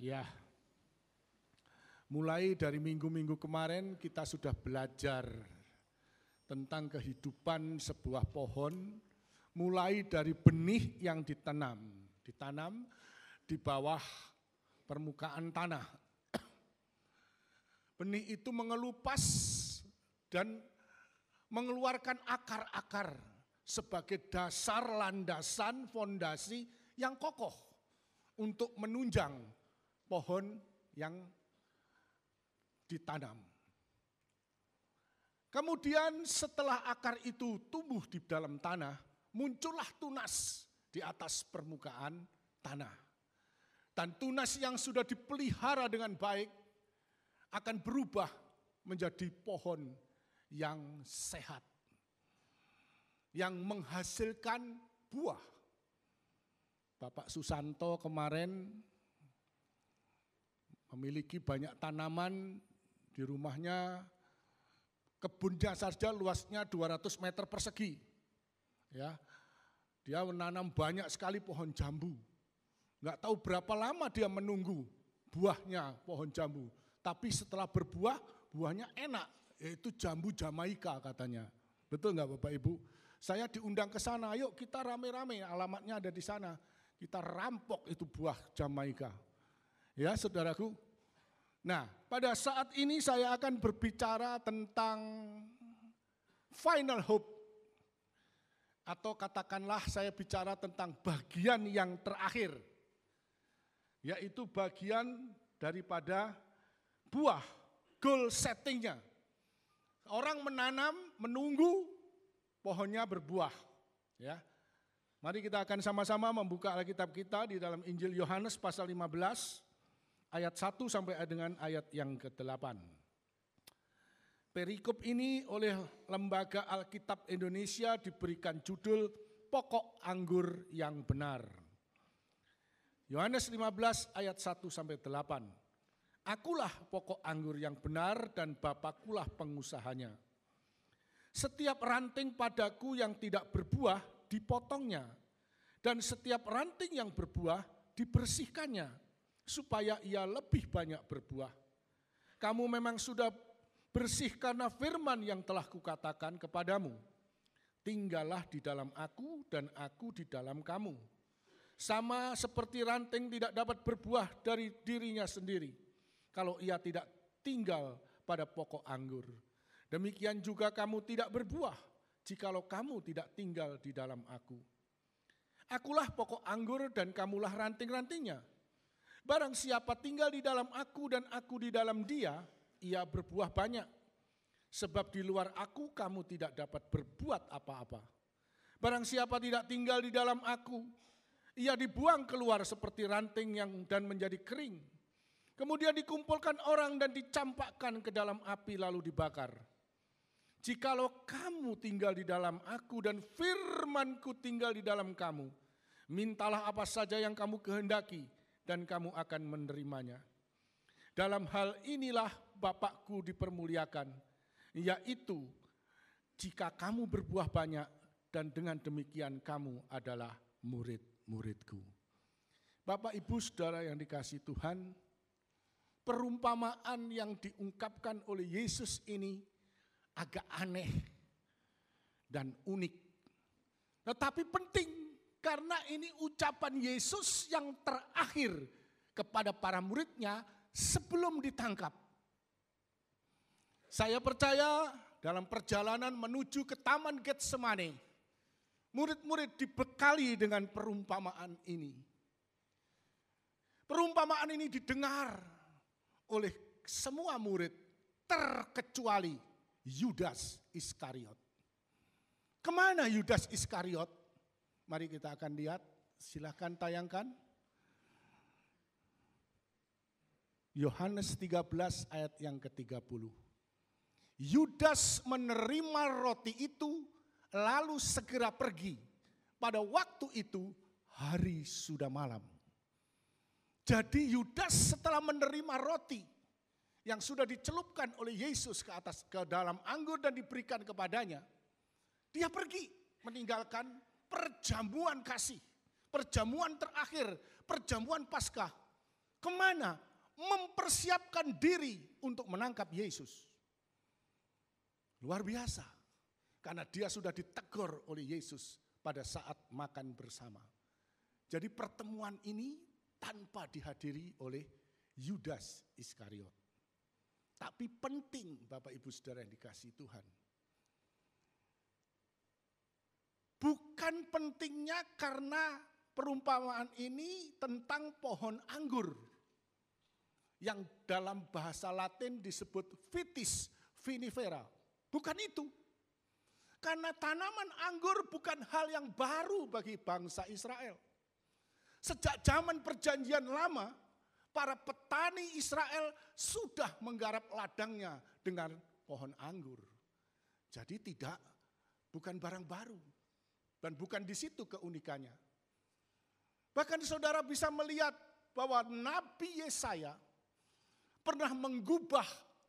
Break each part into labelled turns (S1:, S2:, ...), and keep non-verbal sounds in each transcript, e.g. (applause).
S1: Ya, mulai dari minggu-minggu kemarin kita sudah belajar tentang kehidupan sebuah pohon, mulai dari benih yang ditanam, ditanam di bawah permukaan tanah. (clears throat) Benih itu mengelupas dan mengeluarkan akar-akar sebagai dasar landasan fondasi yang kokoh untuk menunjang pohon yang ditanam. Kemudian setelah akar itu tumbuh di dalam tanah, muncullah tunas di atas permukaan tanah. Dan tunas yang sudah dipelihara dengan baik akan berubah menjadi pohon yang sehat. Yang menghasilkan buah. Bapak Susanto kemarin memiliki banyak tanaman di rumahnya, kebunnya saja luasnya 200 meter persegi. Ya, dia menanam banyak sekali pohon jambu. Enggak tahu berapa lama dia menunggu buahnya pohon jambu. Tapi setelah berbuah, buahnya enak, yaitu jambu Jamaika katanya. Betul nggak Bapak Ibu? Saya diundang ke sana, yuk kita rame-rame, alamatnya ada di sana. Kita rampok itu buah Jamaika. Ya saudaraku. Nah pada saat ini saya akan berbicara tentang final hope. Atau katakanlah saya bicara tentang bagian yang terakhir. Yaitu bagian daripada buah, goal settingnya. Orang menanam, menunggu pohonnya berbuah. Ya, Mari kita akan sama-sama membuka Alkitab kita di dalam Injil Yohanes pasal 15 ayat 1 sampai dengan ayat yang ke-8. Perikop ini oleh Lembaga Alkitab Indonesia diberikan judul Pokok Anggur yang Benar. Yohanes 15 ayat 1 sampai 8. Akulah pokok anggur yang benar dan Bapakulah pengusahanya. Setiap ranting padaku yang tidak berbuah dipotongnya. Dan setiap ranting yang berbuah dibersihkannya supaya ia lebih banyak berbuah. Kamu memang sudah bersih karena firman yang telah kukatakan kepadamu. Tinggallah di dalam aku dan aku di dalam kamu. Sama seperti ranting tidak dapat berbuah dari dirinya sendiri kalau ia tidak tinggal pada pokok anggur. Demikian juga kamu tidak berbuah jikalau kamu tidak tinggal di dalam aku. Akulah pokok anggur dan kamulah ranting-rantingnya. Barang siapa tinggal di dalam aku dan aku di dalam dia, ia berbuah banyak. Sebab di luar aku kamu tidak dapat berbuat apa-apa. Barang siapa tidak tinggal di dalam aku, ia dibuang keluar seperti ranting yang dan menjadi kering. Kemudian dikumpulkan orang dan dicampakkan ke dalam api lalu dibakar. Jikalau kamu tinggal di dalam aku dan firmanku tinggal di dalam kamu, mintalah apa saja yang kamu kehendaki, dan kamu akan menerimanya. Dalam hal inilah Bapakku dipermuliakan, yaitu jika kamu berbuah banyak dan dengan demikian kamu adalah murid-muridku. Bapak ibu saudara yang dikasih Tuhan, perumpamaan yang diungkapkan oleh Yesus ini agak aneh dan unik. Tetapi penting karena ini ucapan Yesus yang terakhir kepada para muridnya sebelum ditangkap. Saya percaya dalam perjalanan menuju ke Taman Getsemane, murid-murid dibekali dengan perumpamaan ini. Perumpamaan ini didengar oleh semua murid terkecuali Yudas Iskariot. Ke mana Yudas Iskariot? Mari kita akan lihat, silahkan tayangkan. Yohanes 13 ayat yang ke-30. Yudas menerima roti itu lalu segera pergi. Pada waktu itu hari sudah malam. Jadi Yudas setelah menerima roti yang sudah dicelupkan oleh Yesus ke atas ke dalam anggur dan diberikan kepadanya, dia pergi meninggalkan perjamuan kasih, perjamuan terakhir, perjamuan Paskah Ke mana? Mempersiapkan diri untuk menangkap Yesus. Luar biasa. Karena dia sudah ditegur oleh Yesus pada saat makan bersama. Jadi pertemuan ini tanpa dihadiri oleh Yudas Iskariot. Tapi penting Bapak Ibu Saudara yang dikasih Tuhan. Bukan pentingnya karena perumpamaan ini tentang pohon anggur. Yang dalam bahasa latin disebut vitis vinifera. Bukan itu. Karena tanaman anggur bukan hal yang baru bagi bangsa Israel. Sejak zaman perjanjian lama, para petani Israel sudah menggarap ladangnya dengan pohon anggur. Jadi tidak, bukan barang baru. Dan bukan di situ keunikannya. Bahkan saudara bisa melihat bahwa Nabi Yesaya pernah menggubah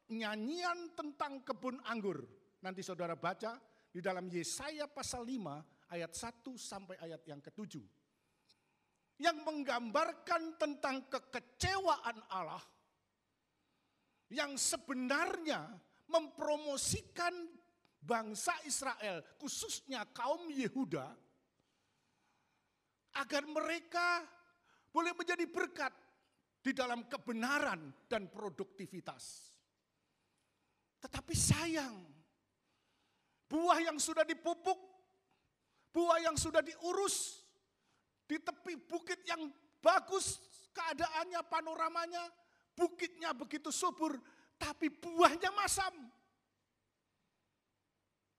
S1: nyanyian tentang kebun anggur. Nanti saudara baca di dalam Yesaya pasal 5 ayat 1 sampai ayat yang ketujuh. Yang menggambarkan tentang kekecewaan Allah yang sebenarnya mempromosikan bangsa Israel, khususnya kaum Yehuda, agar mereka boleh menjadi berkat di dalam kebenaran dan produktivitas. Tetapi sayang, buah yang sudah dipupuk, buah yang sudah diurus di tepi bukit yang bagus keadaannya, panoramanya, bukitnya begitu subur, tapi buahnya masam.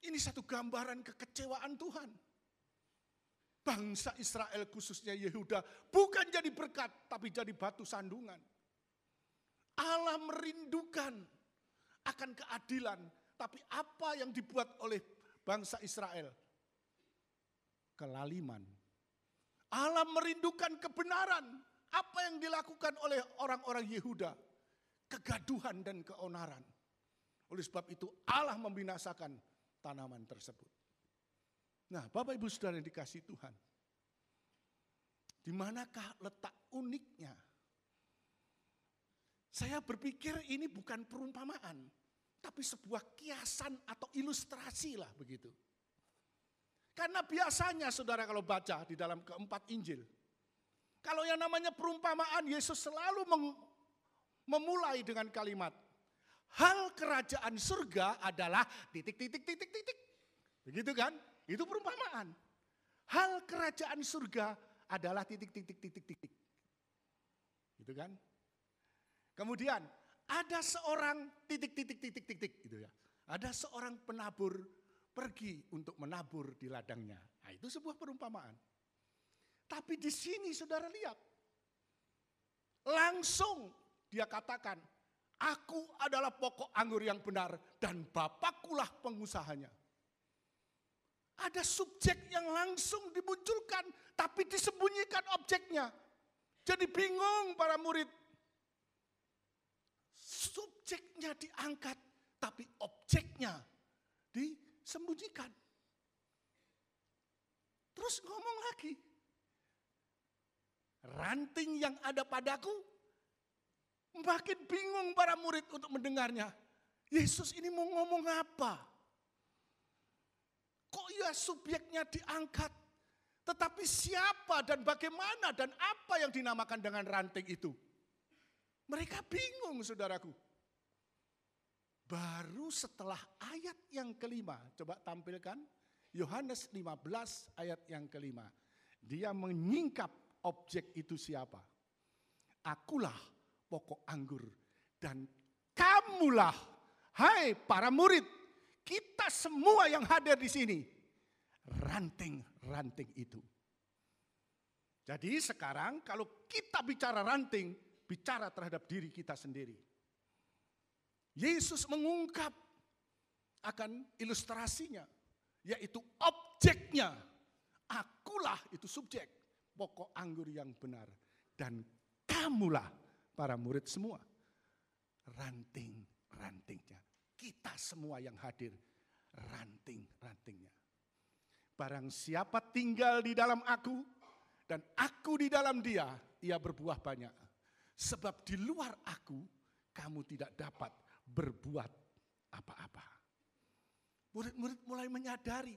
S1: Ini satu gambaran kekecewaan Tuhan. Bangsa Israel khususnya Yehuda bukan jadi berkat tapi jadi batu sandungan. Allah merindukan akan keadilan. Tapi apa yang dibuat oleh bangsa Israel? Kelaliman. Allah merindukan kebenaran. Apa yang dilakukan oleh orang-orang Yehuda? Kegaduhan dan keonaran. Oleh sebab itu Allah membinasakan tanaman tersebut. Nah Bapak Ibu Saudara yang dikasih Tuhan. Di manakah letak uniknya saya berpikir ini bukan perumpamaan, tapi sebuah kiasan atau ilustrasi lah begitu. Karena biasanya saudara kalau baca di dalam keempat Injil, kalau yang namanya perumpamaan Yesus selalu memulai dengan kalimat, hal kerajaan surga adalah titik titik titik titik. Begitu kan? Itu perumpamaan. Hal kerajaan surga adalah titik titik titik titik. Gitu kan? Kemudian ada seorang titik titik titik titik gitu ya. Ada seorang penabur pergi untuk menabur di ladangnya. Nah, itu sebuah perumpamaan. Tapi di sini saudara lihat. Langsung dia katakan, aku adalah pokok anggur yang benar dan bapakkulah pengusahanya. Ada subjek yang langsung dimunculkan tapi disembunyikan objeknya. Jadi bingung para murid subjeknya diangkat, tapi objeknya disembunyikan. Terus ngomong lagi, ranting yang ada padaku, makin bingung para murid untuk mendengarnya. Yesus ini mau ngomong apa? Kok ya subjeknya diangkat? Tetapi siapa dan bagaimana dan apa yang dinamakan dengan ranting itu? Mereka bingung saudaraku. Baru setelah ayat yang kelima, coba tampilkan Yohanes 15 ayat yang kelima. Dia menyingkap objek itu siapa? Akulah pokok anggur dan kamulah, hai para murid, kita semua yang hadir di sini, ranting-ranting itu. Jadi sekarang kalau kita bicara ranting, bicara terhadap diri kita sendiri. Yesus mengungkap akan ilustrasinya, yaitu objeknya. Akulah itu subjek, pokok anggur yang benar. Dan kamulah para murid semua. Ranting-rantingnya. Kita semua yang hadir, ranting-rantingnya. Barang siapa tinggal di dalam aku, dan aku di dalam dia, ia berbuah banyak Sebab di luar aku, kamu tidak dapat berbuat apa-apa. Murid-murid mulai menyadari,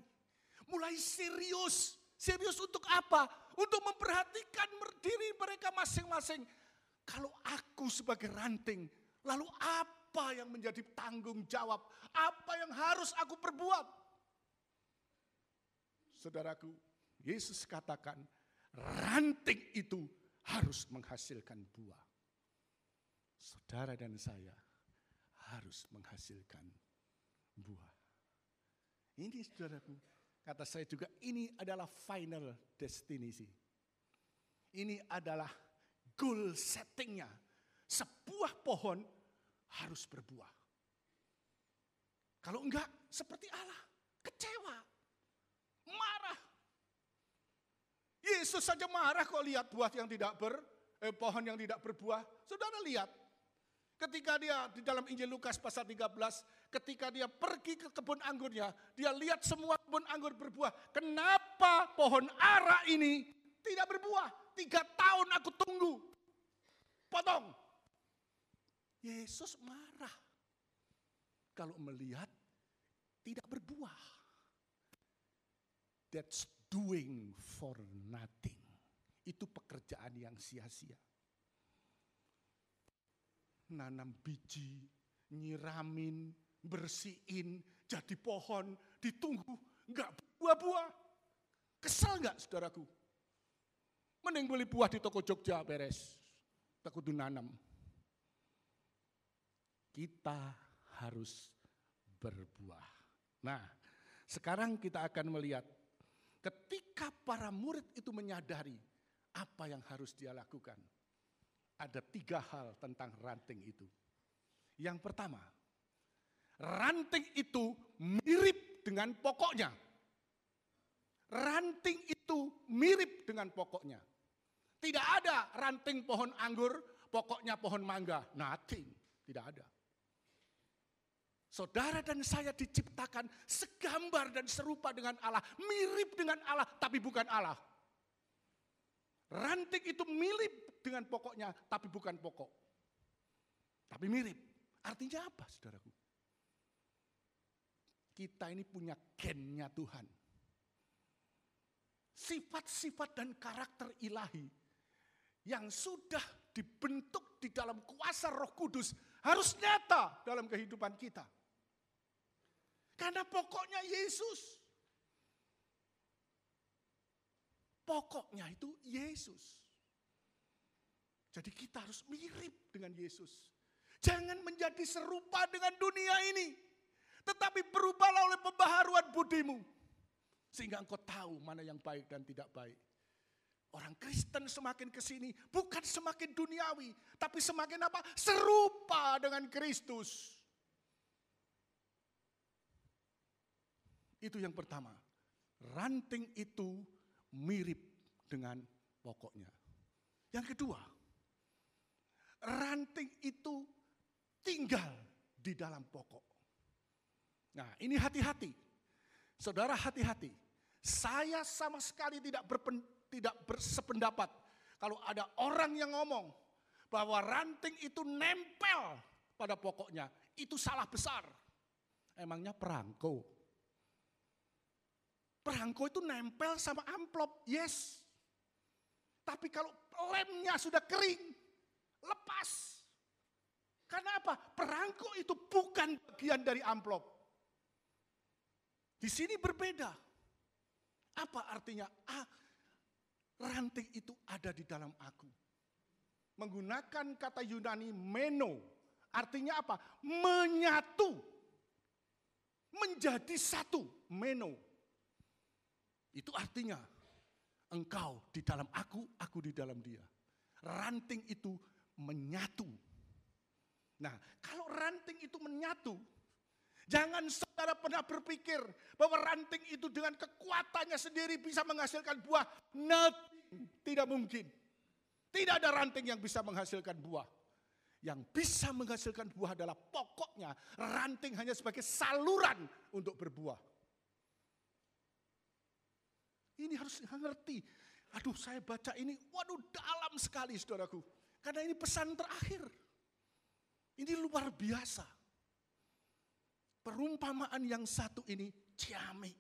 S1: mulai serius. Serius untuk apa? Untuk memperhatikan diri mereka masing-masing. Kalau aku sebagai ranting, lalu apa yang menjadi tanggung jawab? Apa yang harus aku perbuat? Saudaraku, Yesus katakan, ranting itu harus menghasilkan buah. Saudara dan saya harus menghasilkan buah. Ini saudaraku, kata saya juga ini adalah final destinasi. Ini adalah goal settingnya. Sebuah pohon harus berbuah. Kalau enggak, seperti Allah, kecewa, marah. Yesus saja marah kok lihat buah yang tidak ber, eh, pohon yang tidak berbuah. Saudara lihat, Ketika dia di dalam Injil Lukas pasal 13, ketika dia pergi ke kebun anggurnya, dia lihat semua kebun anggur berbuah. Kenapa pohon ara ini tidak berbuah? Tiga tahun aku tunggu. Potong. Yesus marah. Kalau melihat tidak berbuah. That's doing for nothing. Itu pekerjaan yang sia-sia nanam biji, nyiramin, bersihin, jadi pohon, ditunggu, enggak buah-buah. Kesel enggak saudaraku? Mending beli buah di toko Jogja beres. Takut nanam. Kita harus berbuah. Nah, sekarang kita akan melihat ketika para murid itu menyadari apa yang harus dia lakukan ada tiga hal tentang ranting itu. Yang pertama, ranting itu mirip dengan pokoknya. Ranting itu mirip dengan pokoknya. Tidak ada ranting pohon anggur, pokoknya pohon mangga. Nothing, tidak ada. Saudara dan saya diciptakan segambar dan serupa dengan Allah, mirip dengan Allah, tapi bukan Allah. Ranting itu mirip dengan pokoknya, tapi bukan pokok. Tapi mirip. Artinya apa, saudaraku? Kita ini punya gennya Tuhan. Sifat-sifat dan karakter ilahi yang sudah dibentuk di dalam kuasa roh kudus harus nyata dalam kehidupan kita. Karena pokoknya Yesus. Pokoknya itu Yesus. Jadi kita harus mirip dengan Yesus. Jangan menjadi serupa dengan dunia ini. Tetapi berubahlah oleh pembaharuan budimu. Sehingga engkau tahu mana yang baik dan tidak baik. Orang Kristen semakin ke sini bukan semakin duniawi, tapi semakin apa? Serupa dengan Kristus. Itu yang pertama. Ranting itu mirip dengan pokoknya. Yang kedua, ranting itu tinggal di dalam pokok. Nah, ini hati-hati. Saudara hati-hati. Saya sama sekali tidak berpen, tidak bersependapat kalau ada orang yang ngomong bahwa ranting itu nempel pada pokoknya, itu salah besar. Emangnya perangko Perangko itu nempel sama amplop, yes. Tapi kalau lemnya sudah kering, lepas. Karena apa? Perangko itu bukan bagian dari amplop. Di sini berbeda. Apa artinya? Ah, ranting itu ada di dalam aku. Menggunakan kata Yunani meno. Artinya apa? Menyatu. Menjadi satu. Meno. Itu artinya engkau di dalam aku, aku di dalam dia. Ranting itu menyatu. Nah, kalau ranting itu menyatu, jangan saudara pernah berpikir bahwa ranting itu dengan kekuatannya sendiri bisa menghasilkan buah. Nothing, tidak mungkin. Tidak ada ranting yang bisa menghasilkan buah. Yang bisa menghasilkan buah adalah pokoknya ranting hanya sebagai saluran untuk berbuah. Ini harus ngerti. Aduh saya baca ini, waduh dalam sekali saudaraku. Karena ini pesan terakhir. Ini luar biasa. Perumpamaan yang satu ini ciami.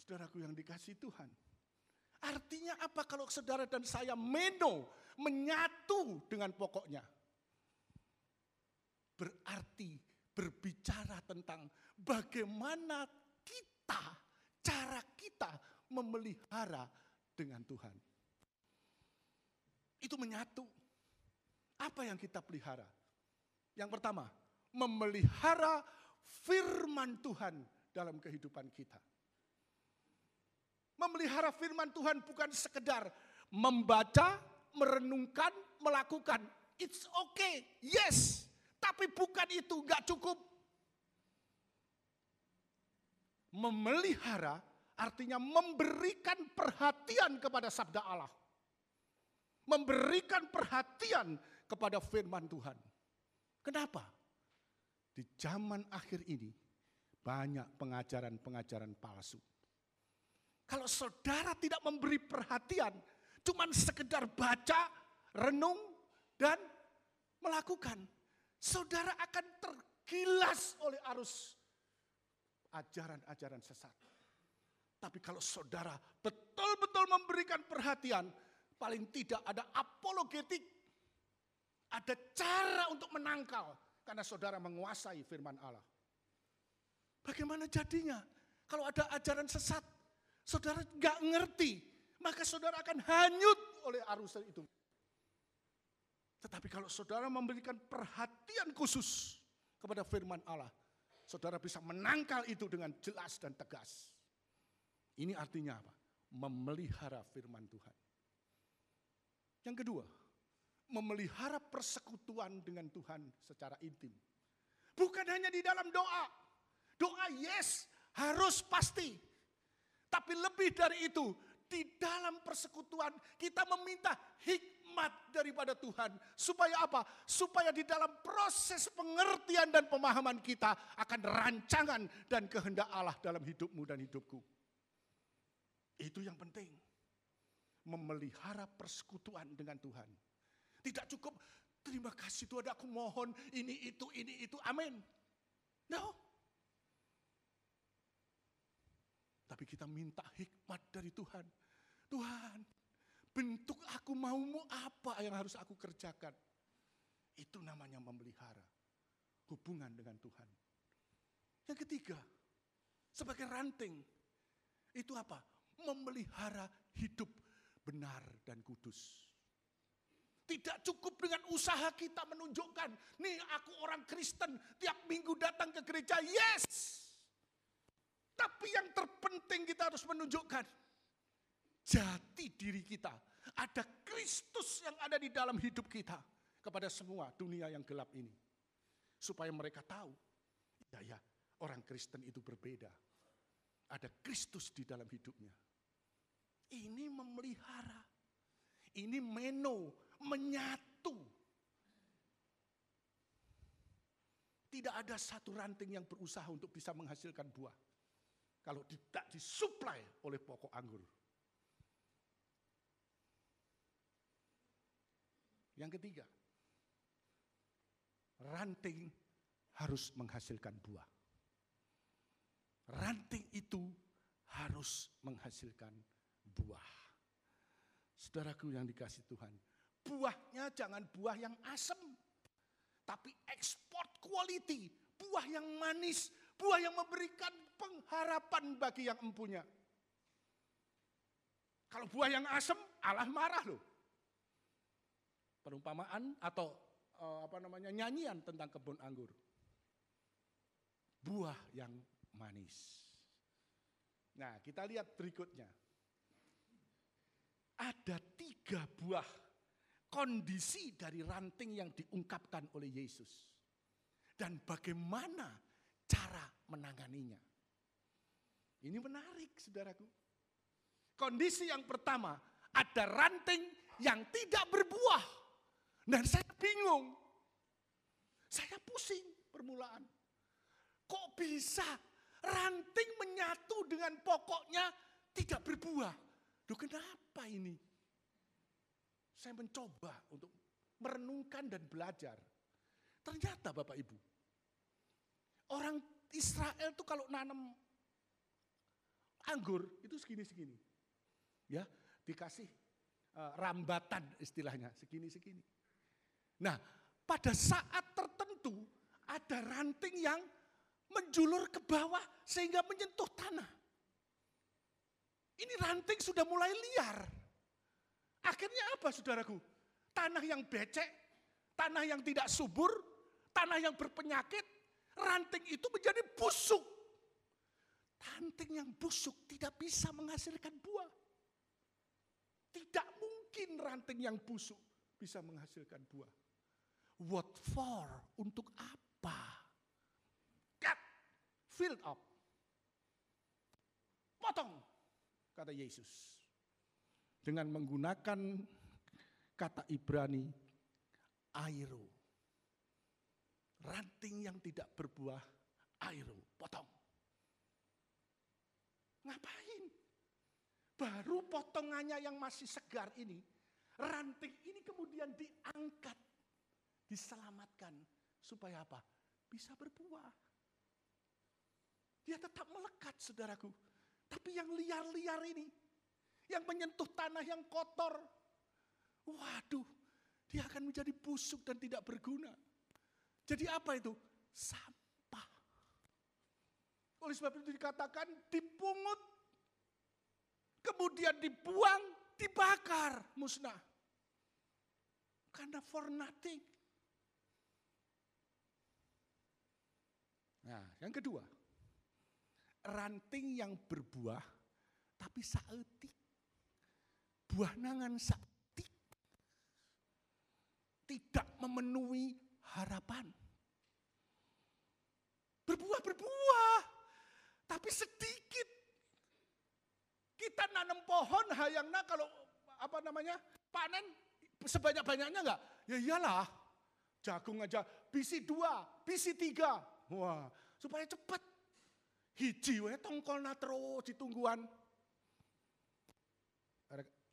S1: Saudaraku yang dikasih Tuhan. Artinya apa kalau saudara dan saya meno, menyatu dengan pokoknya. Berarti berbicara tentang bagaimana kita, cara kita memelihara dengan Tuhan. Itu menyatu. Apa yang kita pelihara? Yang pertama, memelihara firman Tuhan dalam kehidupan kita. Memelihara firman Tuhan bukan sekedar membaca, merenungkan, melakukan. It's okay, yes. Tapi bukan itu, gak cukup. Memelihara artinya memberikan perhatian kepada sabda Allah. Memberikan perhatian kepada firman Tuhan. Kenapa? Di zaman akhir ini banyak pengajaran-pengajaran palsu. Kalau saudara tidak memberi perhatian, cuman sekedar baca, renung, dan melakukan, saudara akan tergilas oleh arus ajaran-ajaran sesat. Tapi kalau saudara betul-betul memberikan perhatian, paling tidak ada apologetik, ada cara untuk menangkal, karena saudara menguasai firman Allah. Bagaimana jadinya? Kalau ada ajaran sesat, saudara nggak ngerti, maka saudara akan hanyut oleh arus itu. Tetapi kalau saudara memberikan perhatian khusus kepada firman Allah, saudara bisa menangkal itu dengan jelas dan tegas. Ini artinya apa? Memelihara firman Tuhan. Yang kedua, memelihara persekutuan dengan Tuhan secara intim. Bukan hanya di dalam doa. Doa yes, harus pasti. Tapi lebih dari itu, di dalam persekutuan kita meminta hikmat daripada Tuhan. Supaya apa? Supaya di dalam proses pengertian dan pemahaman kita akan rancangan dan kehendak Allah dalam hidupmu dan hidupku. Itu yang penting. Memelihara persekutuan dengan Tuhan. Tidak cukup, terima kasih Tuhan aku mohon ini itu, ini itu, amin. No. Tapi kita minta hikmat dari Tuhan. Tuhan, bentuk aku maumu apa yang harus aku kerjakan. Itu namanya memelihara hubungan dengan Tuhan. Yang ketiga, sebagai ranting, itu apa? Memelihara hidup benar dan kudus. Tidak cukup dengan usaha kita menunjukkan, nih aku orang Kristen, tiap minggu datang ke gereja, yes. Tapi yang terpenting kita harus menunjukkan, jati diri kita. Ada Kristus yang ada di dalam hidup kita kepada semua dunia yang gelap ini. Supaya mereka tahu, ya ya orang Kristen itu berbeda. Ada Kristus di dalam hidupnya. Ini memelihara. Ini meno, menyatu. Tidak ada satu ranting yang berusaha untuk bisa menghasilkan buah. Kalau tidak disuplai oleh pokok anggur. Yang ketiga, ranting harus menghasilkan buah. Ranting itu harus menghasilkan buah. Saudaraku yang dikasih Tuhan, buahnya jangan buah yang asam, tapi ekspor quality, buah yang manis, buah yang memberikan pengharapan bagi yang empunya. Kalau buah yang asam, Allah marah loh. Perumpamaan atau uh, apa namanya nyanyian tentang kebun anggur. Buah yang manis. Nah, kita lihat berikutnya. Ada tiga buah kondisi dari ranting yang diungkapkan oleh Yesus. Dan bagaimana cara menanganinya. Ini menarik saudaraku. Kondisi yang pertama, ada ranting yang tidak berbuah. Dan saya bingung. Saya pusing permulaan. Kok bisa ranting menyatu dengan pokoknya tidak berbuah? Duh kenapa ini? Saya mencoba untuk merenungkan dan belajar. Ternyata Bapak Ibu, orang Israel itu kalau nanam anggur itu segini-segini. Ya, dikasih uh, rambatan istilahnya, segini-segini. Nah, pada saat tertentu ada ranting yang menjulur ke bawah sehingga menyentuh tanah. Ini ranting sudah mulai liar. Akhirnya apa saudaraku? Tanah yang becek, tanah yang tidak subur, tanah yang berpenyakit, ranting itu menjadi busuk. Ranting yang busuk tidak bisa menghasilkan buah. Tidak mungkin ranting yang busuk bisa menghasilkan buah. What for? Untuk apa? Cut, filled up. Potong, kata Yesus. Dengan menggunakan kata Ibrani, airo. Ranting yang tidak berbuah, airo, potong. Ngapain? Baru potongannya yang masih segar ini, ranting ini kemudian diangkat, diselamatkan. Supaya apa? Bisa berbuah. Dia tetap melekat saudaraku. Tapi yang liar-liar ini, yang menyentuh tanah yang kotor, waduh, dia akan menjadi busuk dan tidak berguna. Jadi apa itu? Sampah. Oleh sebab itu dikatakan dipungut, kemudian dibuang, dibakar, musnah. Karena for nothing. Nah, yang kedua, ranting yang berbuah tapi saetik. Buah nangan saetik. Tidak memenuhi harapan. Berbuah-berbuah, tapi sedikit. Kita nanam pohon hayangna kalau apa namanya panen sebanyak-banyaknya enggak? Ya iyalah, jagung aja bisi dua, bisi tiga. Wah, supaya cepat. Hiji wae tongkolna terus ditungguan.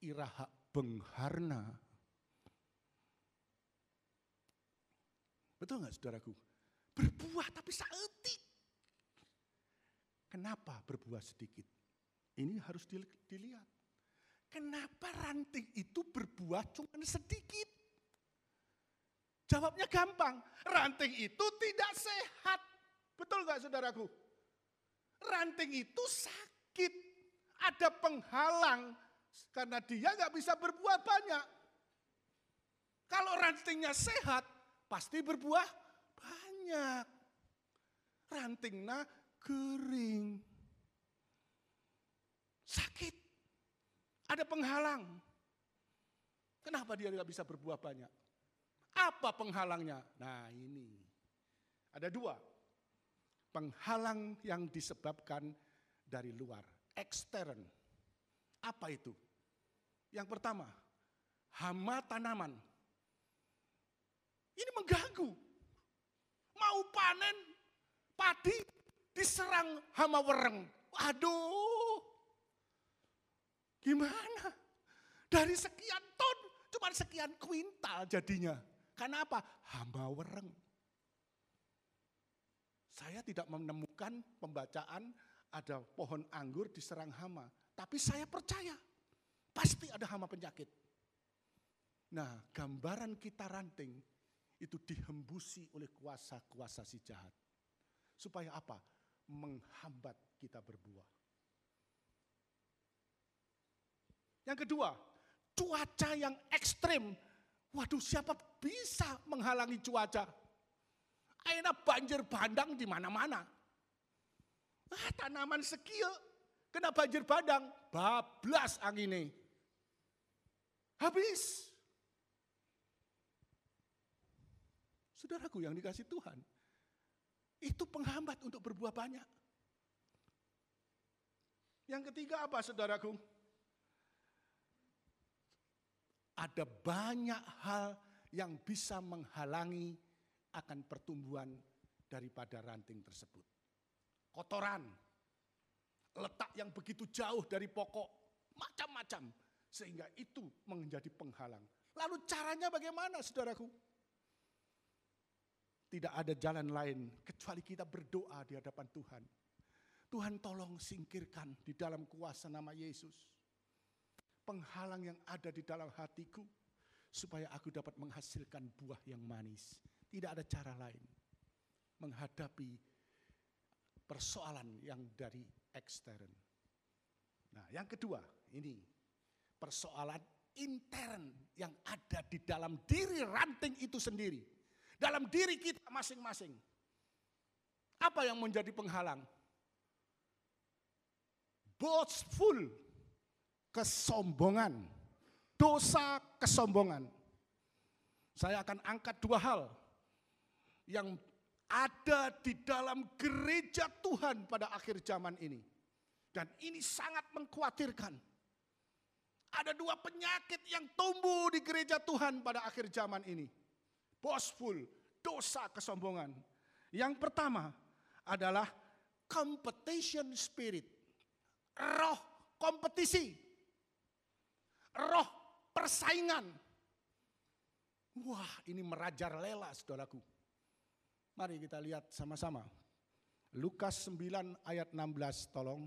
S1: Iraha bengharna. Betul nggak saudaraku? Berbuah tapi saetik. Kenapa berbuah sedikit? Ini harus dilihat. Kenapa ranting itu berbuah cuma sedikit? Jawabnya gampang. Ranting itu tidak sehat. Betul nggak saudaraku? Ranting itu sakit. Ada penghalang. Karena dia nggak bisa berbuah banyak. Kalau rantingnya sehat, pasti berbuah banyak. Rantingnya kering. Sakit. Ada penghalang. Kenapa dia tidak bisa berbuah banyak? Apa penghalangnya? Nah ini. Ada dua. Penghalang yang disebabkan dari luar. Ekstern. Apa itu? Yang pertama, hama tanaman. Ini mengganggu. Mau panen padi diserang hama wereng. Aduh. Gimana? Dari sekian ton cuma sekian kuintal jadinya. Karena apa? Hama wereng. Saya tidak menemukan pembacaan ada pohon anggur diserang hama. Tapi saya percaya pasti ada hama penyakit. Nah gambaran kita ranting itu dihembusi oleh kuasa-kuasa si jahat. Supaya apa? Menghambat kita berbuah. Yang kedua, cuaca yang ekstrim. Waduh, siapa bisa menghalangi cuaca? Aina banjir bandang di mana-mana. Ah, tanaman sekiil kena banjir bandang, bablas angin Habis. Saudaraku yang dikasih Tuhan, itu penghambat untuk berbuah banyak. Yang ketiga apa saudaraku? Ada banyak hal yang bisa menghalangi akan pertumbuhan daripada ranting tersebut. Kotoran, letak yang begitu jauh dari pokok, macam-macam. Sehingga itu menjadi penghalang. Lalu caranya bagaimana saudaraku? Tidak ada jalan lain kecuali kita berdoa di hadapan Tuhan. Tuhan tolong singkirkan di dalam kuasa nama Yesus. Penghalang yang ada di dalam hatiku. Supaya aku dapat menghasilkan buah yang manis. Tidak ada cara lain. Menghadapi persoalan yang dari ekstern. Nah yang kedua ini persoalan intern yang ada di dalam diri ranting itu sendiri dalam diri kita masing-masing. Apa yang menjadi penghalang? Boastful, kesombongan, dosa kesombongan. Saya akan angkat dua hal yang ada di dalam gereja Tuhan pada akhir zaman ini. Dan ini sangat mengkhawatirkan. Ada dua penyakit yang tumbuh di gereja Tuhan pada akhir zaman ini boastful, dosa kesombongan. Yang pertama adalah competition spirit. Roh kompetisi. Roh persaingan. Wah, ini merajalela saudaraku. Mari kita lihat sama-sama. Lukas 9 ayat 16 tolong.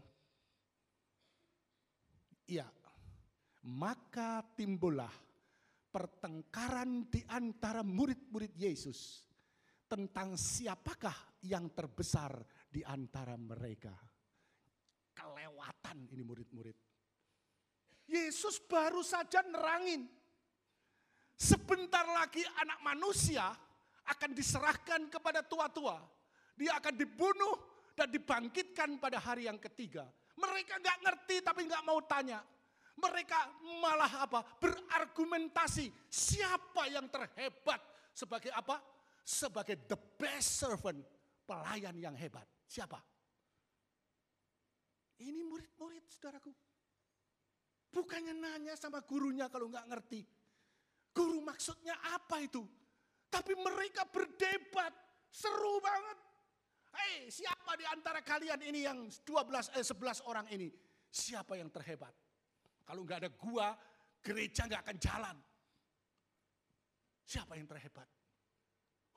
S1: Iya. Maka timbullah pertengkaran di antara murid-murid Yesus tentang siapakah yang terbesar di antara mereka. Kelewatan ini murid-murid. Yesus baru saja nerangin. Sebentar lagi anak manusia akan diserahkan kepada tua-tua. Dia akan dibunuh dan dibangkitkan pada hari yang ketiga. Mereka nggak ngerti tapi nggak mau tanya. Mereka malah apa? Berargumentasi siapa yang terhebat sebagai apa? Sebagai the best servant, pelayan yang hebat. Siapa? Ini murid-murid saudaraku. Bukannya nanya sama gurunya kalau nggak ngerti. Guru maksudnya apa itu? Tapi mereka berdebat, seru banget. Hei, siapa di antara kalian ini yang 12 eh 11 orang ini? Siapa yang terhebat? Kalau nggak ada gua, gereja nggak akan jalan. Siapa yang terhebat?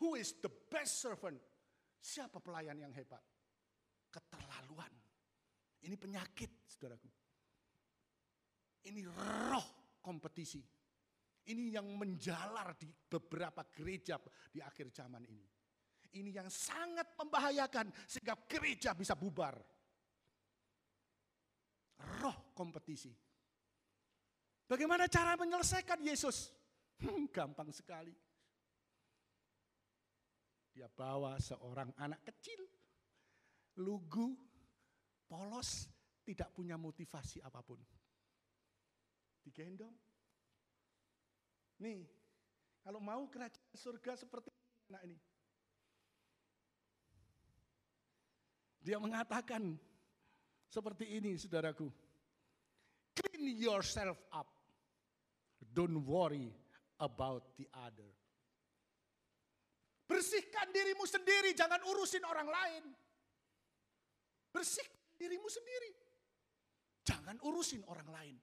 S1: Who is the best servant? Siapa pelayan yang hebat? Keterlaluan. Ini penyakit, saudaraku. Ini roh kompetisi. Ini yang menjalar di beberapa gereja di akhir zaman ini. Ini yang sangat membahayakan sehingga gereja bisa bubar. Roh kompetisi. Bagaimana cara menyelesaikan Yesus? Hmm, gampang sekali. Dia bawa seorang anak kecil, lugu, polos, tidak punya motivasi apa pun. Digendong. Nih, kalau mau kerajaan surga seperti anak ini. Dia mengatakan seperti ini saudaraku. Clean yourself up. Don't worry about the other. Bersihkan dirimu sendiri, jangan urusin orang lain. Bersihkan dirimu sendiri. Jangan urusin orang lain.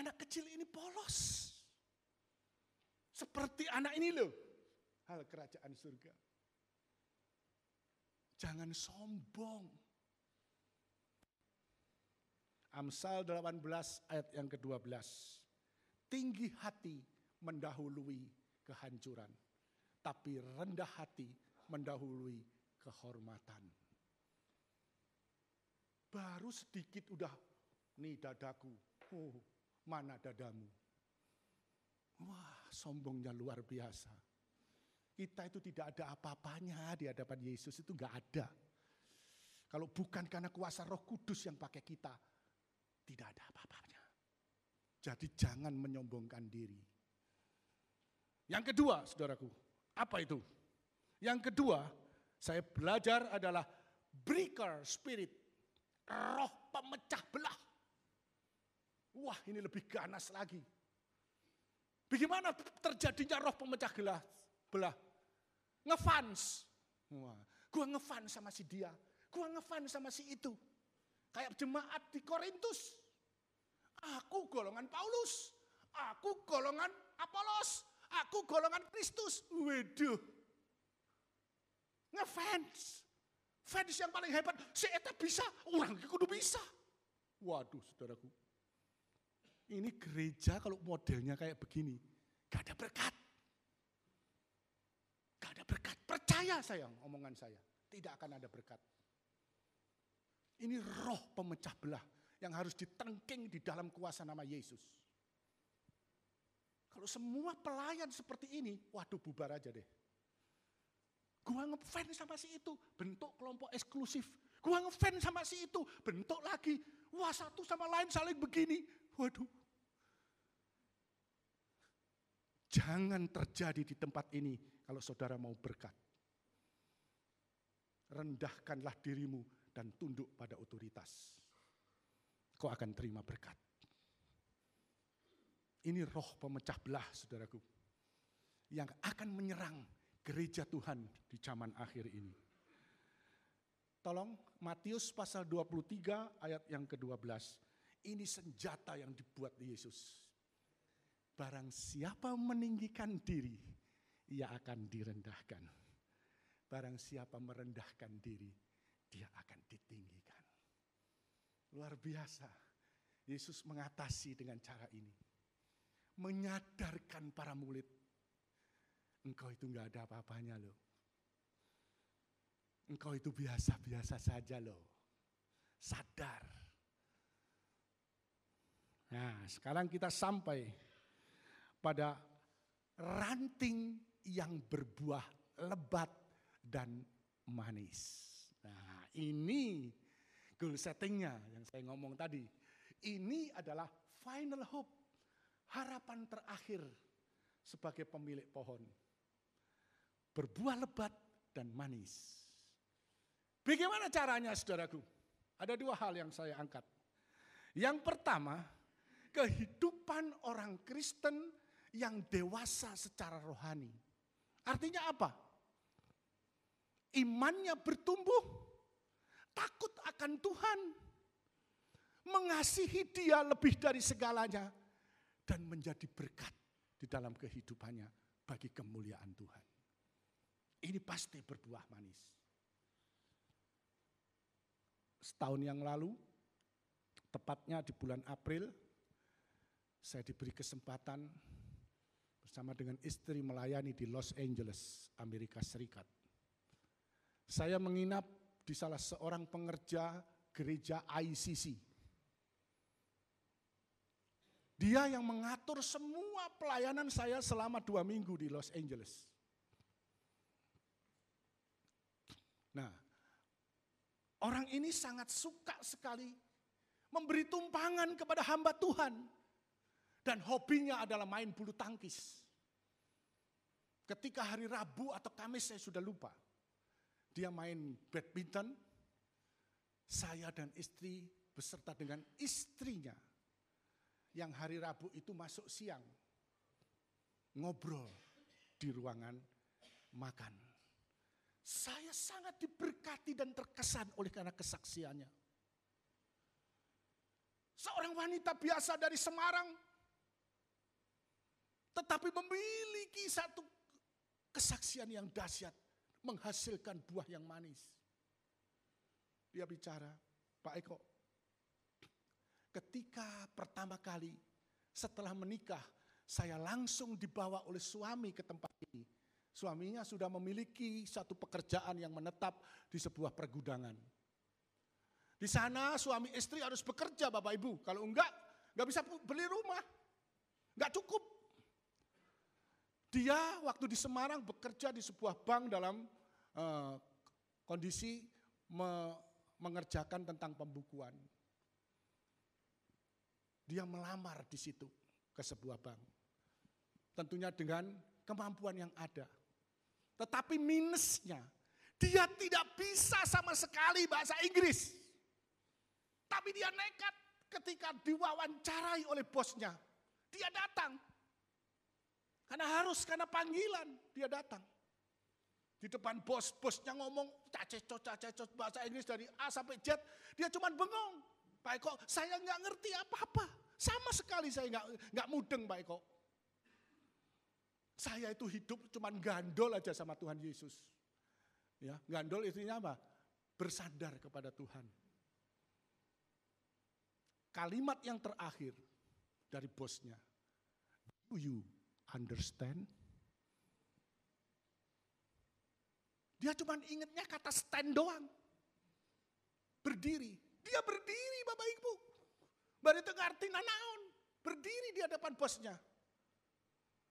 S1: Anak kecil ini polos. Seperti anak ini loh. Hal kerajaan surga. Jangan sombong. Amsal 18 ayat yang ke-12. Tinggi hati mendahului kehancuran, tapi rendah hati mendahului kehormatan. Baru sedikit udah, nih dadaku, oh mana dadamu. Wah sombongnya luar biasa. Kita itu tidak ada apa-apanya di hadapan Yesus itu nggak ada. Kalau bukan karena kuasa roh kudus yang pakai kita, tidak ada apa-apanya. Jadi jangan menyombongkan diri. Yang kedua, saudaraku, apa itu? Yang kedua, saya belajar adalah breaker spirit, roh pemecah belah. Wah, ini lebih ganas lagi. Bagaimana terjadinya roh pemecah belah? belah? Ngefans. Wah, gua ngefans sama si dia, gua ngefans sama si itu. Kayak jemaat di Korintus. Aku golongan Paulus. Aku golongan Apolos, aku golongan Kristus. Waduh. Ngefans. Fans yang paling hebat, si Eta bisa, orang kudu bisa. Waduh saudaraku. Ini gereja kalau modelnya kayak begini, gak ada berkat. Gak ada berkat. Percaya sayang omongan saya, tidak akan ada berkat. Ini roh pemecah belah yang harus ditengking di dalam kuasa nama Yesus. Kalau semua pelayan seperti ini, waduh bubar aja deh. Gua ngefans sama si itu, bentuk kelompok eksklusif. Gua ngefans sama si itu, bentuk lagi. Wah satu sama lain saling begini. Waduh. Jangan terjadi di tempat ini kalau saudara mau berkat. Rendahkanlah dirimu dan tunduk pada otoritas. Kau akan terima berkat. Ini roh pemecah belah, saudaraku, yang akan menyerang gereja Tuhan di zaman akhir ini. Tolong Matius pasal 23 ayat yang ke-12. Ini senjata yang dibuat Yesus. Barang siapa meninggikan diri, ia akan direndahkan. Barang siapa merendahkan diri, dia akan ditinggikan. Luar biasa. Yesus mengatasi dengan cara ini. Menyadarkan para murid Engkau itu enggak ada apa-apanya loh. Engkau itu biasa-biasa saja loh. Sadar. Nah sekarang kita sampai pada ranting yang berbuah lebat dan manis. Nah ini goal settingnya yang saya ngomong tadi. Ini adalah final hope, harapan terakhir sebagai pemilik pohon berbuah lebat dan manis. Bagaimana caranya saudaraku? Ada dua hal yang saya angkat. Yang pertama, kehidupan orang Kristen yang dewasa secara rohani. Artinya apa? Imannya bertumbuh, takut akan Tuhan, mengasihi dia lebih dari segalanya, dan menjadi berkat di dalam kehidupannya bagi kemuliaan Tuhan. Ini pasti berbuah manis. Setahun yang lalu, tepatnya di bulan April, saya diberi kesempatan bersama dengan istri melayani di Los Angeles, Amerika Serikat. Saya menginap di salah seorang pengerja gereja ICC. Dia yang mengatur semua pelayanan saya selama dua minggu di Los Angeles. Nah, orang ini sangat suka sekali memberi tumpangan kepada hamba Tuhan. Dan hobinya adalah main bulu tangkis. Ketika hari Rabu atau Kamis saya sudah lupa. Dia main badminton. Saya dan istri beserta dengan istrinya. Yang hari Rabu itu masuk siang. Ngobrol di ruangan makan. Saya sangat diberkati dan terkesan oleh karena kesaksiannya. Seorang wanita biasa dari Semarang, tetapi memiliki satu kesaksian yang dahsyat, menghasilkan buah yang manis. Dia bicara, Pak Eko, ketika pertama kali setelah menikah, saya langsung dibawa oleh suami ke tempat ini Suaminya sudah memiliki satu pekerjaan yang menetap di sebuah pergudangan. Di sana suami istri harus bekerja Bapak Ibu. Kalau enggak, enggak bisa beli rumah. Enggak cukup. Dia waktu di Semarang bekerja di sebuah bank dalam uh, kondisi me mengerjakan tentang pembukuan. Dia melamar di situ ke sebuah bank. Tentunya dengan kemampuan yang ada. Tetapi minusnya, dia tidak bisa sama sekali bahasa Inggris. Tapi dia nekat ketika diwawancarai oleh bosnya. Dia datang. Karena harus, karena panggilan, dia datang. Di depan bos, bosnya ngomong cacecot, cacecot bahasa Inggris dari A sampai Z. Dia cuma bengong. Pak Eko, saya nggak ngerti apa-apa. Sama sekali saya nggak nggak mudeng Pak Eko. Saya itu hidup cuman gandol aja sama Tuhan Yesus. Ya, gandol isinya apa? Bersandar kepada Tuhan. Kalimat yang terakhir dari bosnya. Do you understand? Dia cuma ingatnya kata stand doang. Berdiri. Dia berdiri Bapak Ibu. Baru itu ngerti naon. Berdiri di hadapan bosnya.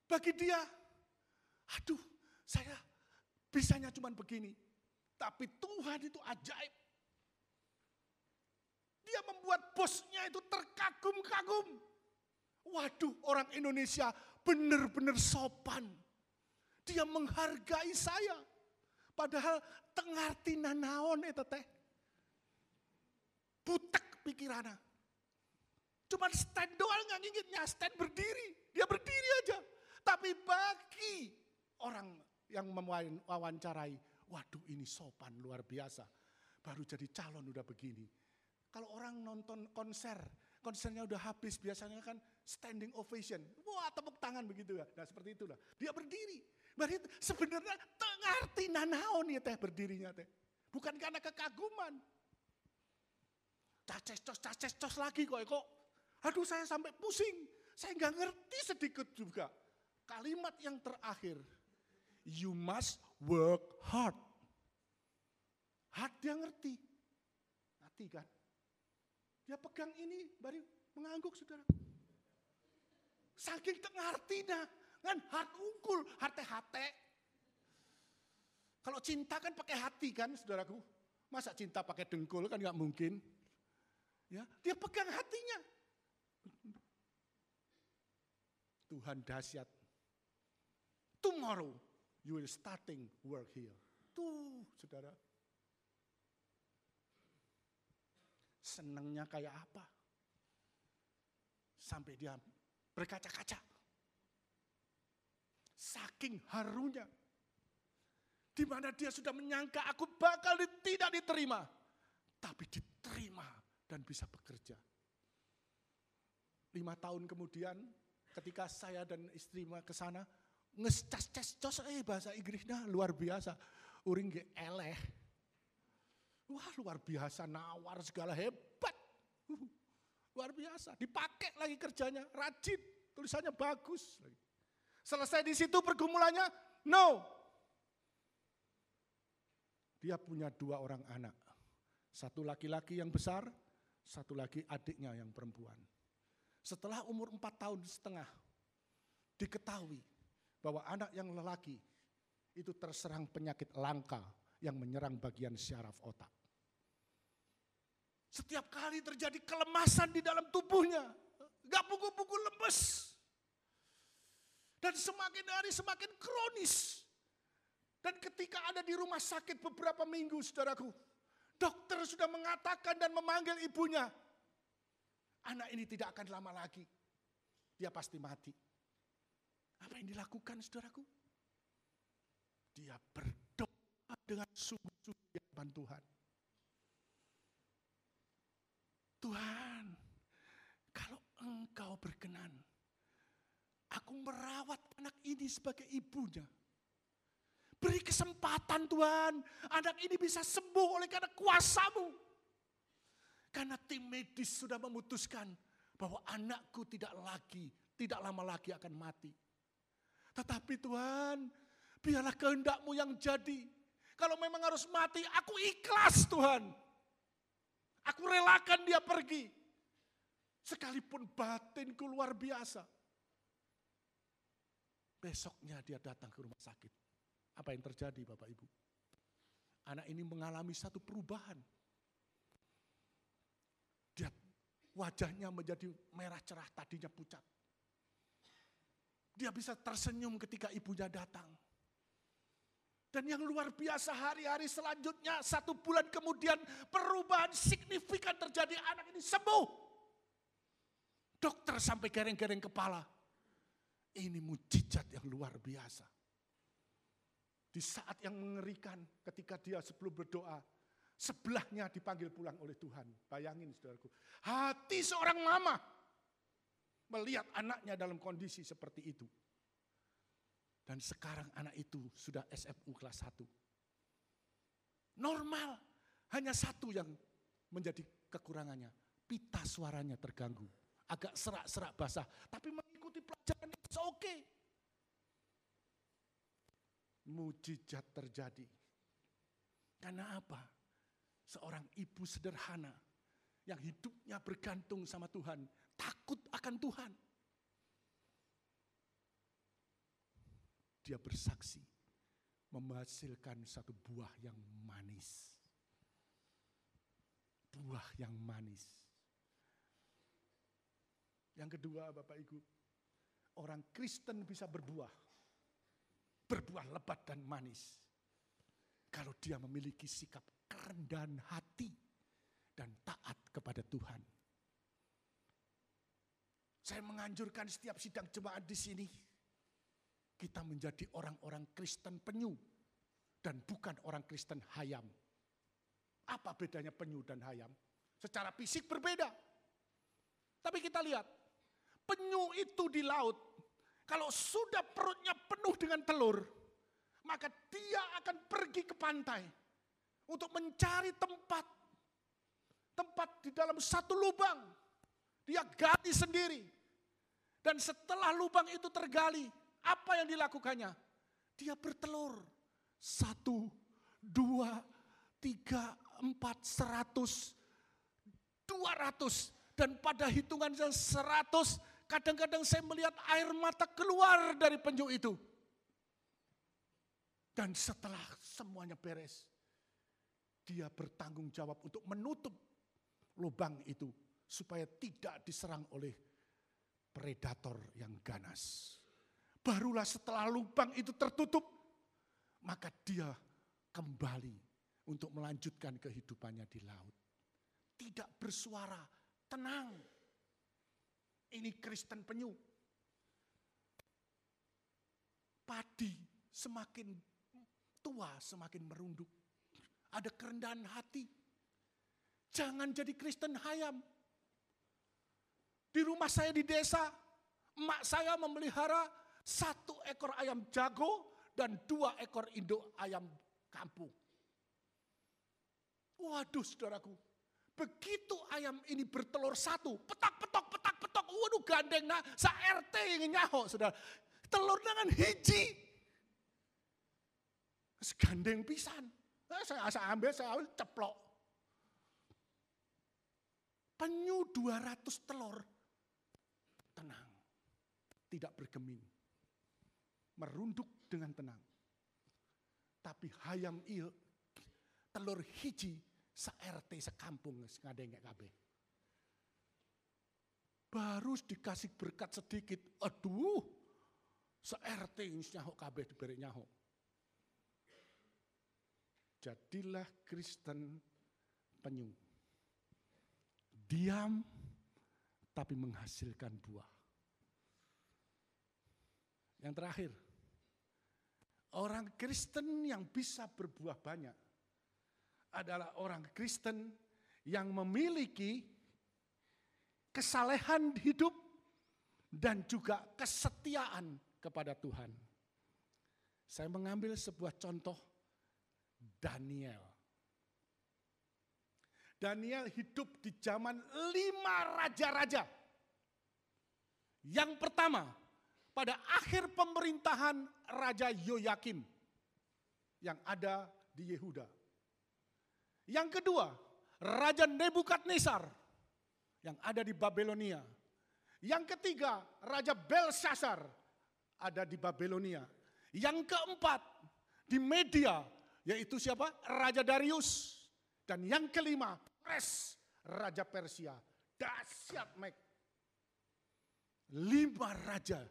S1: Bagi dia, aduh saya bisanya cuma begini. Tapi Tuhan itu ajaib. Dia membuat bosnya itu terkagum-kagum. Waduh orang Indonesia benar-benar sopan. Dia menghargai saya. Padahal tengarti nanaon itu teh. Butek pikirannya. Cuma stand doang nggak ingetnya, stand berdiri. Dia berdiri aja. Tapi bagi orang yang mewawancarai, waduh ini sopan luar biasa. Baru jadi calon udah begini. Kalau orang nonton konser, konsernya udah habis, biasanya kan standing ovation. Wah tepuk tangan begitu ya. Nah seperti itulah. Dia berdiri. Berarti sebenarnya tengarti nanaon ya teh berdirinya teh. Bukan karena kekaguman. Caces cos, caces cos lagi kok. kok. Aduh saya sampai pusing. Saya nggak ngerti sedikit juga. Kalimat yang terakhir. You must work hard. Hard dia ngerti. Ngerti kan? Dia pegang ini baru mengangguk saudara. Saking tengartinya. Kan hard unggul, hati hati. Kalau cinta kan pakai hati kan saudaraku. Masa cinta pakai dengkul kan nggak mungkin. Ya, dia pegang hatinya. Tuhan dahsyat. Tomorrow you will starting work here. Tuh, saudara. Senangnya kayak apa? Sampai dia berkaca-kaca. Saking harunya. Di mana dia sudah menyangka aku bakal tidak diterima. Tapi diterima dan bisa bekerja. Lima tahun kemudian ketika saya dan istri ke sana, ngescas cas cos eh bahasa Inggrisnya luar biasa. Uring eleh. Wah luar biasa nawar segala hebat. Luar biasa. Dipakai lagi kerjanya, rajin, tulisannya bagus. Selesai di situ pergumulannya, no. Dia punya dua orang anak. Satu laki-laki yang besar, satu lagi adiknya yang perempuan. Setelah umur empat tahun setengah, diketahui bahwa anak yang lelaki itu terserang penyakit langka yang menyerang bagian syaraf otak. Setiap kali terjadi kelemasan di dalam tubuhnya, gak buku-buku lemes. Dan semakin hari semakin kronis. Dan ketika ada di rumah sakit beberapa minggu, saudaraku, dokter sudah mengatakan dan memanggil ibunya, anak ini tidak akan lama lagi. Dia pasti mati. Apa yang dilakukan saudaraku? Dia berdoa dengan sungguh-sungguh di hadapan Tuhan. Tuhan, kalau engkau berkenan, aku merawat anak ini sebagai ibunya. Beri kesempatan Tuhan, anak ini bisa sembuh oleh karena kuasamu. Karena tim medis sudah memutuskan bahwa anakku tidak lagi, tidak lama lagi akan mati. Tetapi Tuhan, biarlah kehendakmu yang jadi. Kalau memang harus mati, aku ikhlas Tuhan. Aku relakan dia pergi. Sekalipun batinku luar biasa. Besoknya dia datang ke rumah sakit. Apa yang terjadi Bapak Ibu? Anak ini mengalami satu perubahan. Dia wajahnya menjadi merah cerah, tadinya pucat. Dia bisa tersenyum ketika ibunya datang. Dan yang luar biasa hari-hari selanjutnya, satu bulan kemudian perubahan signifikan terjadi, anak ini sembuh. Dokter sampai gereng-gereng kepala. Ini mujizat yang luar biasa. Di saat yang mengerikan ketika dia sebelum berdoa, sebelahnya dipanggil pulang oleh Tuhan. Bayangin saudaraku, hati seorang mama melihat anaknya dalam kondisi seperti itu. Dan sekarang anak itu sudah SFU kelas 1. Normal, hanya satu yang menjadi kekurangannya. Pita suaranya terganggu. Agak serak-serak basah. Tapi mengikuti pelajaran itu oke. Okay. Mujizat terjadi. Karena apa? Seorang ibu sederhana yang hidupnya bergantung sama Tuhan, takut akan Tuhan. Dia bersaksi menghasilkan satu buah yang manis. Buah yang manis. Yang kedua Bapak Ibu, orang Kristen bisa berbuah. Berbuah lebat dan manis. Kalau dia memiliki sikap kerendahan hati dan taat kepada Tuhan. Saya menganjurkan setiap sidang jemaat di sini, kita menjadi orang-orang Kristen penyu dan bukan orang Kristen hayam. Apa bedanya penyu dan hayam? Secara fisik berbeda. Tapi kita lihat, penyu itu di laut, kalau sudah perutnya penuh dengan telur, maka dia akan pergi ke pantai untuk mencari tempat tempat di dalam satu lubang. Dia gali sendiri. Dan setelah lubang itu tergali, apa yang dilakukannya? Dia bertelur. Satu, dua, tiga, empat, seratus, dua ratus. Dan pada hitungan seratus, kadang-kadang saya melihat air mata keluar dari penyu itu. Dan setelah semuanya beres, dia bertanggung jawab untuk menutup lubang itu supaya tidak diserang oleh predator yang ganas. Barulah setelah lubang itu tertutup, maka dia kembali untuk melanjutkan kehidupannya di laut. Tidak bersuara, tenang. Ini Kristen penyu. Padi semakin tua semakin merunduk. Ada kerendahan hati Jangan jadi Kristen hayam. Di rumah saya di desa, emak saya memelihara satu ekor ayam jago dan dua ekor induk ayam kampung. Waduh saudaraku, begitu ayam ini bertelur satu, petak petok petak petok, waduh gandeng nah, sa RT yang nyaho saudara. Telur dengan hiji. Gandeng pisan. Nah, saya, saya ambil, saya ambil ceplok penyu 200 telur. Tenang, tidak bergeming. Merunduk dengan tenang. Tapi hayam iya, telur hiji se-RT sekampung ngadenge kabeh. Baru dikasih berkat sedikit, aduh, se-RT nyahok kabeh diberi nyahok. Jadilah Kristen penyu diam tapi menghasilkan buah. Yang terakhir, orang Kristen yang bisa berbuah banyak adalah orang Kristen yang memiliki kesalehan hidup dan juga kesetiaan kepada Tuhan. Saya mengambil sebuah contoh Daniel. Daniel hidup di zaman lima raja-raja. Yang pertama, pada akhir pemerintahan Raja Yoyakim yang ada di Yehuda. Yang kedua, Raja Nebukadnezar yang ada di Babelonia. Yang ketiga, Raja Belshazzar ada di Babelonia. Yang keempat, di media, yaitu siapa? Raja Darius. Dan yang kelima, Pres Raja Persia. Dahsyat Mek. Lima raja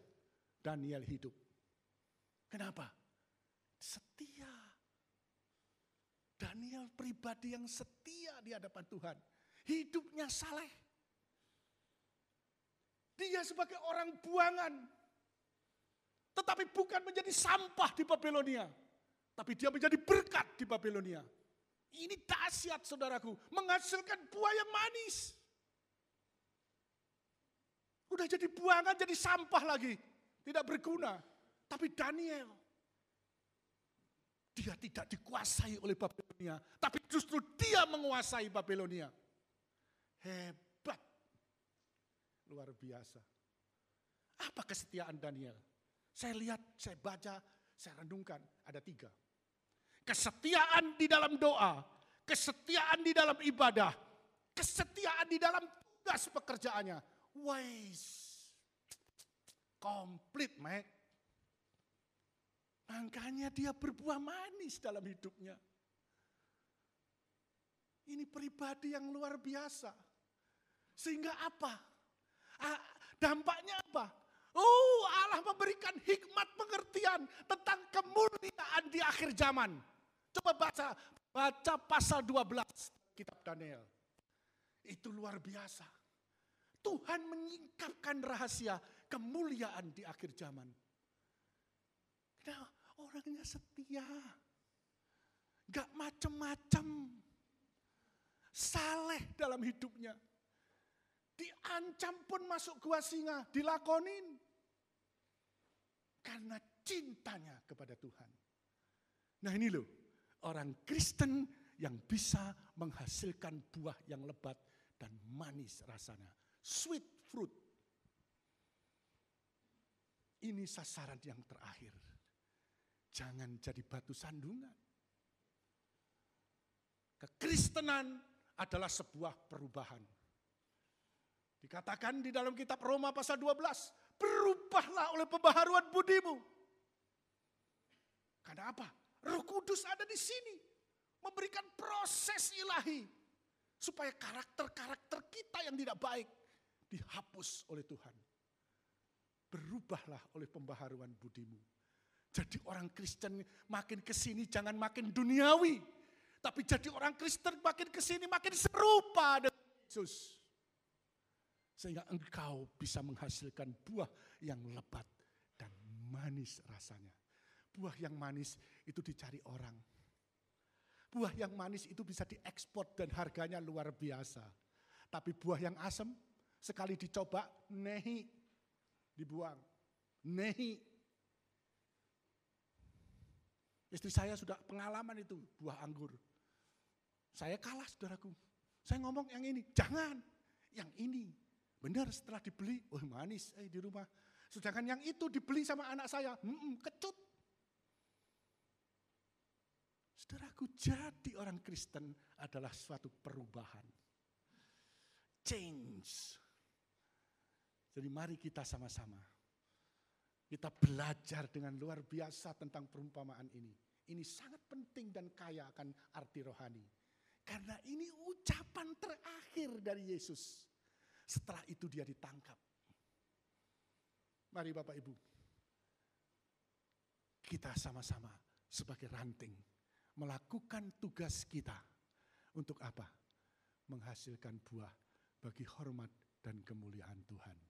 S1: Daniel hidup. Kenapa? Setia. Daniel pribadi yang setia di hadapan Tuhan. Hidupnya saleh. Dia sebagai orang buangan. Tetapi bukan menjadi sampah di Babelonia. Tapi dia menjadi berkat di Babelonia. Ini dahsyat saudaraku, menghasilkan buah yang manis. Udah jadi buangan, jadi sampah lagi. Tidak berguna. Tapi Daniel, dia tidak dikuasai oleh Babilonia. Tapi justru dia menguasai Babilonia. Hebat. Luar biasa. Apa kesetiaan Daniel? Saya lihat, saya baca, saya renungkan. Ada tiga. Kesetiaan di dalam doa. Kesetiaan di dalam ibadah. Kesetiaan di dalam tugas pekerjaannya. Wise. Komplit, Mike. Makanya dia berbuah manis dalam hidupnya. Ini pribadi yang luar biasa. Sehingga apa? Dampaknya apa? Oh Allah memberikan hikmat pengertian tentang kemuliaan di akhir zaman. Coba baca, baca pasal 12 kitab Daniel. Itu luar biasa. Tuhan menyingkapkan rahasia kemuliaan di akhir zaman. Orangnya setia. Gak macem-macem. Saleh dalam hidupnya. Diancam pun masuk gua singa, dilakonin. Karena cintanya kepada Tuhan. Nah ini loh, orang Kristen yang bisa menghasilkan buah yang lebat dan manis rasanya. Sweet fruit. Ini sasaran yang terakhir. Jangan jadi batu sandungan. Kekristenan adalah sebuah perubahan. Dikatakan di dalam kitab Roma pasal 12, berubahlah oleh pembaharuan budimu. Karena apa? Roh Kudus ada di sini. Memberikan proses ilahi. Supaya karakter-karakter kita yang tidak baik dihapus oleh Tuhan. Berubahlah oleh pembaharuan budimu. Jadi orang Kristen makin ke sini jangan makin duniawi. Tapi jadi orang Kristen makin ke sini makin serupa dengan Yesus. Sehingga engkau bisa menghasilkan buah yang lebat dan manis rasanya. Buah yang manis itu dicari orang. Buah yang manis itu bisa diekspor dan harganya luar biasa. Tapi buah yang asam sekali dicoba nehi dibuang. Nehi Istri saya sudah pengalaman itu buah anggur. Saya kalah saudaraku. Saya ngomong yang ini, jangan. Yang ini. Benar setelah dibeli, oh manis eh, di rumah. Sedangkan yang itu dibeli sama anak saya, hmm, kecut. Saudaraku, jadi orang Kristen adalah suatu perubahan. Change. Jadi mari kita sama-sama kita belajar dengan luar biasa tentang perumpamaan ini. Ini sangat penting dan kaya akan arti rohani. Karena ini ucapan terakhir dari Yesus. Setelah itu dia ditangkap. Mari Bapak Ibu. Kita sama-sama sebagai ranting. Melakukan tugas kita. Untuk apa? Menghasilkan buah bagi hormat dan kemuliaan Tuhan.